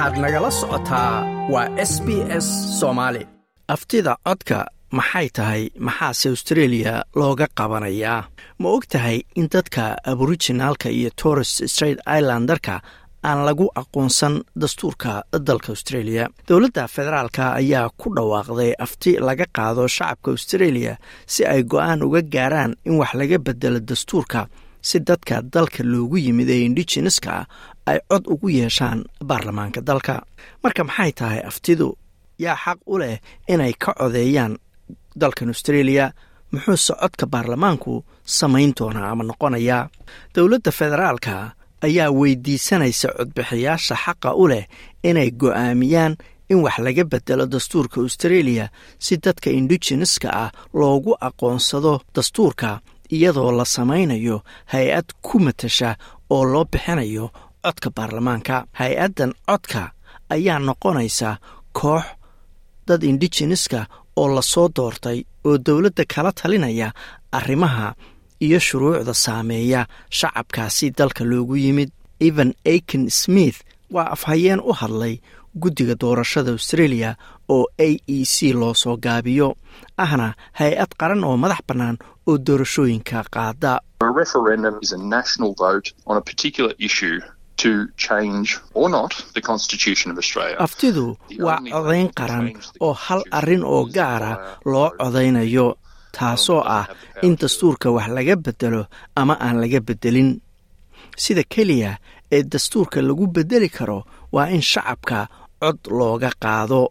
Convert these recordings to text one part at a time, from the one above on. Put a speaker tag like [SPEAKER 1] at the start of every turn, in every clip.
[SPEAKER 1] waxaad nagala socotaa waa s b s soomaali. Aftida codka maxay tahay maxaase australia looga qabanayaa? Ma og tahay in dadka aborijinaalka iyo torres straight islandarka aan lagu aqoonsan dastuurka dalka australia? Dowladda federaalka ayaa ku dhawaaqday afti laga qaado shacabka australia si ay go'aan uga gaaraan in wax laga bedelo dastuurka si dadka dalka loogu yimid ee indigeneska ay cod ugu yeeshaan baarlamaanka dalka. Marka maxay tahay aftidu? Yaa xaq u leh inay ka codeeyaan dalkan australia muxuuse codka baarlamaanku samayn doonaa ama noqonayaa dowladda federaalka ayaa weydiisanaysa codbixiyaasha xaqa u leh inay go'aamiyaan in wax laga bedelo dastuurka australia si dadka indigeneska ah loogu aqoonsado dastuurka iyadoo la samaynayo hay'ad ku matasha oo loo bixinayo codka baarlamaanka. Hay'addan codka ayaa noqonaysa koox dad indigeneska oo la soo doortay oo dowladda kala talinaya arrimaha iyo shuruucda saameeya shacabkaasi dalka loogu yimid. Evan aiken smith waa afhayeen u hadlay guddiga doorashada australia oo a e c loo soo gaabiyo. Ahna hay'ad qaran oo madax bannaan oo doorashooyinka qaada. Aftidu waa codayn qaran oo hal arrin oo gaara loo codaynayo taasoo ah in dastuurka wax laga bedelo ama aan laga bedelin sida keliya ee dastuurka lagu bedeli karo waa in shacabka cod looga qaado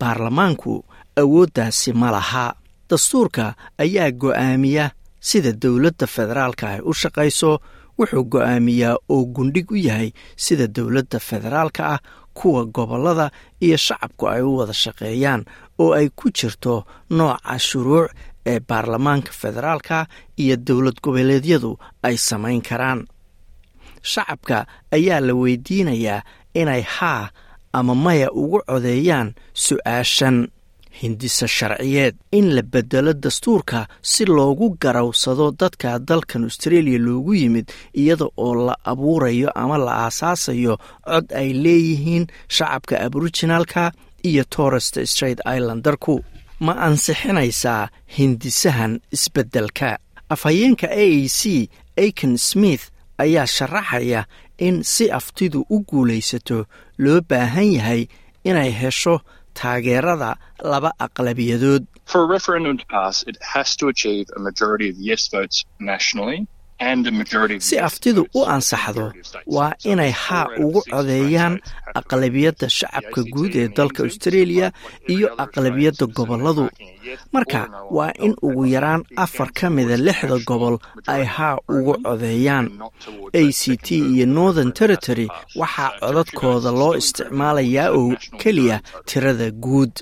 [SPEAKER 1] baarlamaanku awooddaasi ma laha. Dastuurka ayaa go'aamiya sida dowladda federaalka ay u shaqayso wuxuu go'aamiyaa oo gundhig u yahay sida dowladda federaalka ah kuwa gobollada iyo shacabku ay u wada shaqeeyaan oo ay ku jirto nooca shuruuc ee baarlamaanka federaalka iyo dowlad goboleedyadu ay samayn karaan. Shacabka ayaa la weydiinayaa inay haa ama maya ugu codeeyaan su'aashan. Hindisa sharciyeed in la bedelo dastuurka si loogu garawsado dadka dalkan australia loogu yimid iyada oo la abuurayo ama la aasaasayo cod ay leeyihiin shacabka aborijinaalka iyo torrest straight islandarku ma ansixinaysaa hindisahan isbeddelka. Afhayeenka a a c aiken smith ayaa sharaxaya in si aftidu u guulaysato loo baahan yahay inay hesho taageerada laba aqlabiyadood si aftidu u ansaxdo waa inay haa ugu codeeyaan aqlabiyadda shacabka guud ee dalka australia iyo aqlabiyadda gobolladu. marka waa in ugu yaraan afar ka mida lixda gobol ay haa ugu codeeyaan a c t iyo northern territory. Waxaa codadkooda loo isticmaalayaa oo keliya tirada guud.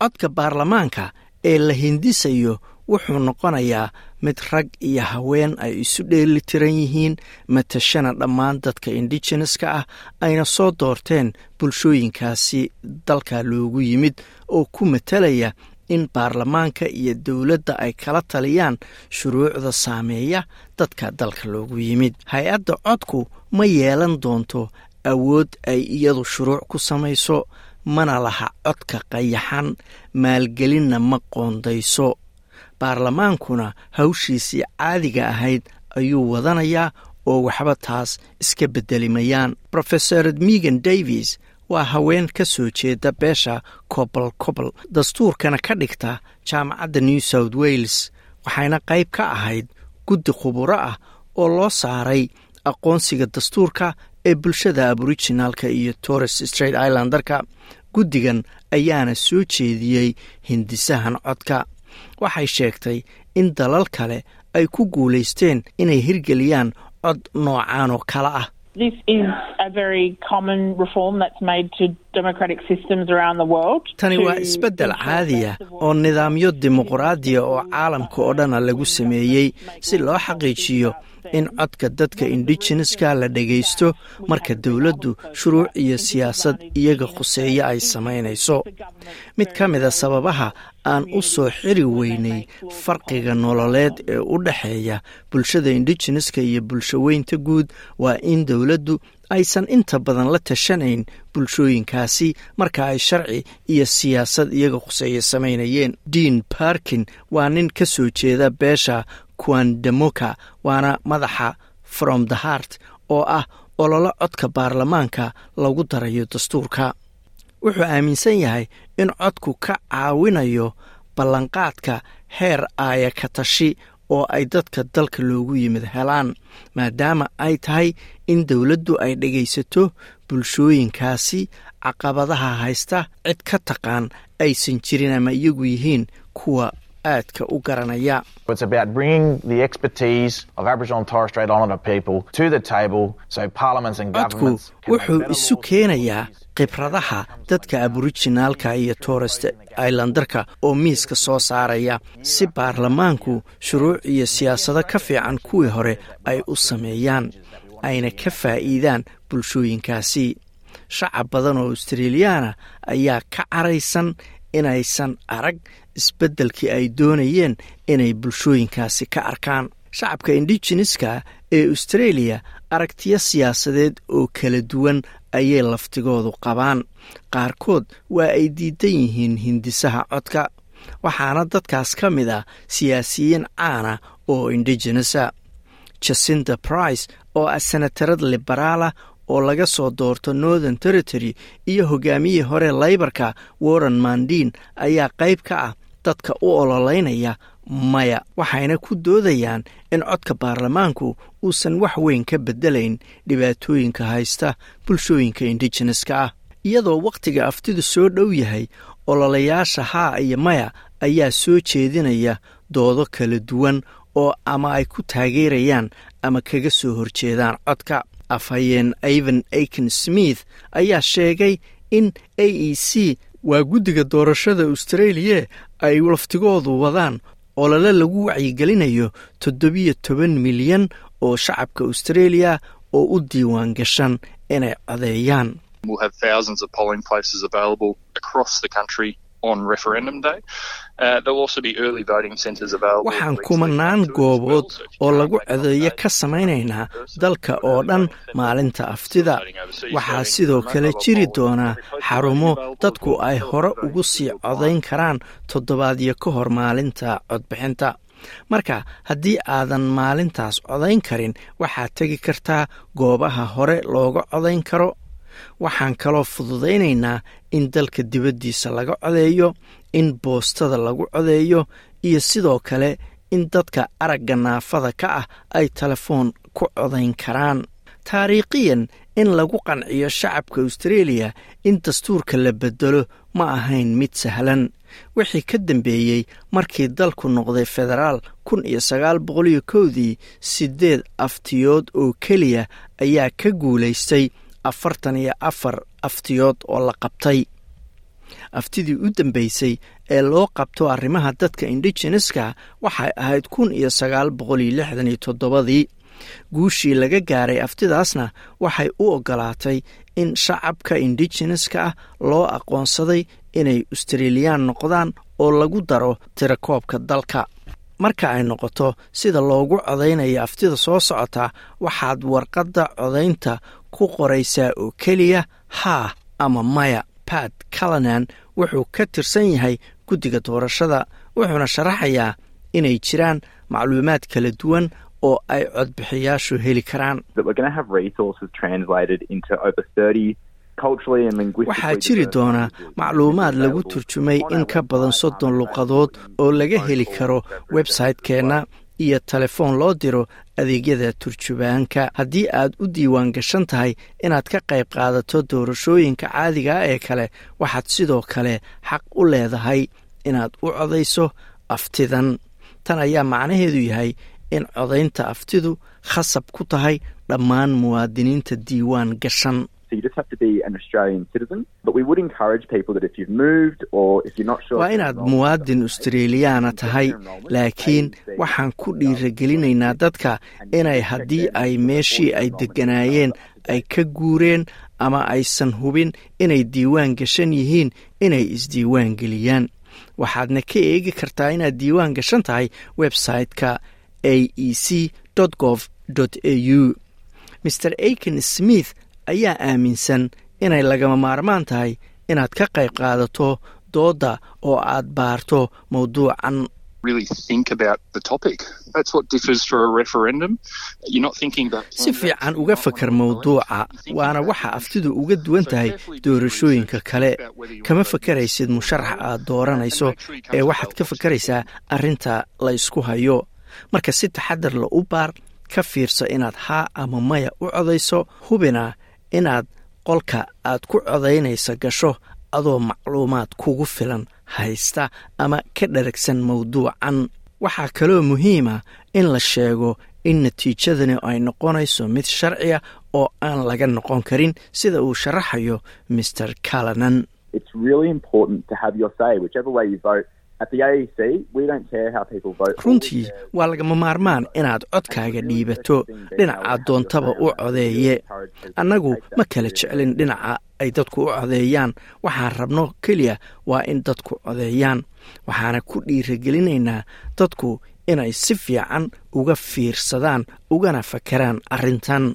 [SPEAKER 1] Codka baarlamaanka ee la hindisayo wuxuu noqonayaa mid rag iyo haween ay isu dheeli tiran yihiin matashana dhammaan dadka indigeneska ah ayna soo doorteen bulshooyinkaasi dalka loogu yimid oo ku matalaya in baarlamaanka iyo dowladda ay kala taliyaan shuruucda saameeya dadka dalka loogu yimid. Hay'adda codku ma yeelan doonto awood ay iyadu shuruuc ku samayso mana laha codka qayaxan maalgelinna ma qoondayso baarlamaankuna hawshiisii caadiga ahayd ayuu wadanayaa oo waxba taas iska bedelimayaan. Rofeor megan davis waa haween ka soo jeeda beesha cobol cobol dastuurkana ka dhigta jaamacadda new south wales waxayna qayb ka ahayd guddi khuburo ah oo loo saaray aqoonsiga dastuurka ee bulshada aborijinaalka iyo torres straight islandarka guddigan ayaana soo jeediyey hindisahan codka waxay sheegtay in dalal kale ay ku guulaysteen inay hirgeliyaan cod noocaan oo kale ah tani waa isbeddel caadiya oo nidaamyo dimuqraadiya oo caalamka oo dhana lagu sameeyey si loo xaqiijiyo in codka dadka indigeneska la dhagaysto marka dowladdu shuruuc iyo siyaasad iyaga khuseeyo ay samaynayso. mid ka mida sababaha aan u soo xiri weynay farqiga nololeed ee u dhexeeya bulshada indigeneska iyo bulshaweynta guud waa in dowladdu aysan inta badan la tashanayn bulshooyinkaasi marka ay sharci iyo siyaasad iyaga khuseeya samaynayeen. Dean barkin waa nin ka soo jeeda beesha quandamoka waana madaxa from the heart oo ah ololo codka baarlamaanka lagu darayo dastuurka. Wuxuu aaminsan yahay in codku ka caawinayo ballanqaadka heer aaya ka oo ay dadka dalka loogu yimid helaan maadaama ay tahay in dowladdu ay dhegaysato bulshooyinkaasi caqabadaha haysta cid ka taqaan aysan jirin ama iyagu yihiin kuwa aadka u garanaya. Codku wuxuu isu keenayaa khibradaha dadka aborijinaalka iyo torest ailandarka oo miiska soo saaraya. Si baarlamaanku shuruuc iyo siyaasado ka fiican kuwii hore ay u sameeyaan ayna ka faa'iidaan bulshooyinkaasi. Shacab badan oo australiyaana ayaa ka caraysan inaysan arag isbeddelkii ay doonayeen inay bulshooyinkaasi ka arkaan. Shacabka indigeneska ee australia aragtiyo siyaasadeed oo kala duwan ayay laftigoodu qabaan. Qaarkood waa ay diidan yihiin hindisaha codka waxaana dadkaas ka mid ah siyaasiyiin caana oo indigenesa jacinda price oo ah senatarad liberaalah oo laga soo doorto northern territory iyo hogaamiyihii hore laybarka warren mandin ayaa qayb ka ah dadka u ololeynaya maya waxayna ku doodayaan in codka baarlamaanku uusan wax weyn ka beddelayn dhibaatooyinka haysta bulshooyinka indigeneska ah. Iyadoo wakhtiga aftidu soo dhow yahay ololayaasha haa iyo maya ayaa soo jeedinaya doodo kala duwan oo ama ay ku taageerayaan ama kaga soo horjeedaan codka afhayeen ivan aiken smith ayaa sheegay in a e c waa guddiga doorashada australia ay laftigoodu wadaan olole lagu wacyigelinayo toddobiyo toban milyan oo shacabka australia oo u diiwaan gashan inay codeeyaan waxaan kumanaan goobood oo lagu codeeyo ka samaynaynaa dalka oo dhan maalinta aftida. waxaa sidoo kale jiri doonaa xarumo dadku ay hore ugu sii codayn karaan toddobaadyo ka hor maalinta codbixinta. Marka haddii aadan maalintaas codayn karin waxaad tegi kartaa goobaha hore looga codayn karo waxaan kaloo fududaynaynaa in dalka dibaddiisa laga codeeyo in boostada lagu codeeyo iyo sidoo kale in dadka aragga naafada ka ah ay telefoon ku codayn karaan. Taariikhiyan in lagu qanciyo shacabka australia in dastuurka la beddelo ma ahayn mid sahlan. Wixii ka dambeeyey markii dalku noqday federaal kun iyo sagaal boqoliyo kowdii siddeed aftiyood oo keliya ayaa ka guulaystay afartan iyo afar aftiyood oo la qabtay. Aftidii u dambeysay ee loo qabto arrimaha dadka indigeneska waxay ahayd kun iyo sagaal boqoliyo lixdan iyo toddobadii. Guushii laga gaaray aftidaasna waxay u ogolaatay in shacabka indigeneska ah loo aqoonsaday inay australiyaan noqdaan oo lagu daro tirakoobka dalka. Marka ay noqoto sida loogu codaynayo aftida soo socota waxaad warqadda codaynta ku qoraysaa oo keliya haa ama maya. Pat calanan wuxuu ka tirsan yahay guddiga doorashada wuxuuna sharaxayaa inay jiraan macluumaad kala duwan oo ay codbixiyaashu heli karaan. Waxaa jiri doonaa macluumaad lagu turjumay in ka badan soddon luqadood oo laga heli karo websaytekeenna iyo telefoon loo diro adeegyada turjubaanka. Haddii aad u diiwaan gashan tahay inaad ka qayb qaadato doorashooyinka caadigaa ee kale waxaad sidoo kale xaq u leedahay inaad u codayso aftidan. Tan ayaa macnaheedu yahay in codaynta aftidu khasab ku tahay dhammaan muwaadiniinta diiwaan gashan waa inaad muwaadin australiyaana tahay laakiin waxaan ku dhiiragelinaynaa dadka inay haddii ay meeshii ay degganaayeen ay ka guureen ama aysan hubin inay diiwaan gashan yihiin inay isdiiwaan geliyaan. Waxaadna ka eegi kartaa inaad diiwaan gashan tahay website-ka a e c gov au mr aiken smith ayaa aaminsan inay lagama maarmaan tahay inaad ka qayb qaadato doodda oo aad baarto mawduucan. Si fiican uga fakar mawduuca waana waxa aftidu uga duwan tahay doorashooyinka kale. Kama fakaraysid musharax aad dooranayso ee waxaad ka fakaraysaa arrinta la ysku hayo. Marka si taxadar la u baar ka fiirso inaad haa ama maya u codayso hubina inaad qolka aad ku codaynaysa gasho adoo macluumaad kugu filan haysta ama ka dharagsan mawduucan. Waxaa kaloo muhiima in la sheego in natiijadani ay noqonayso mid sharciya oo aan laga noqon karin sida uu sharaxayo master calanan runtii waa lagama maarmaan inaad codkaaga dhiibato dhinaca doontaba u codeeye. Annagu ma kala jeclin dhinaca ay dadku u codeeyaan. Waxaan rabno keliya waa in dadku codeeyaan. Waxaana ku dhiiragelinaynaa dadku inay si fiican uga fiirsadaan ugana fakaraan arrintan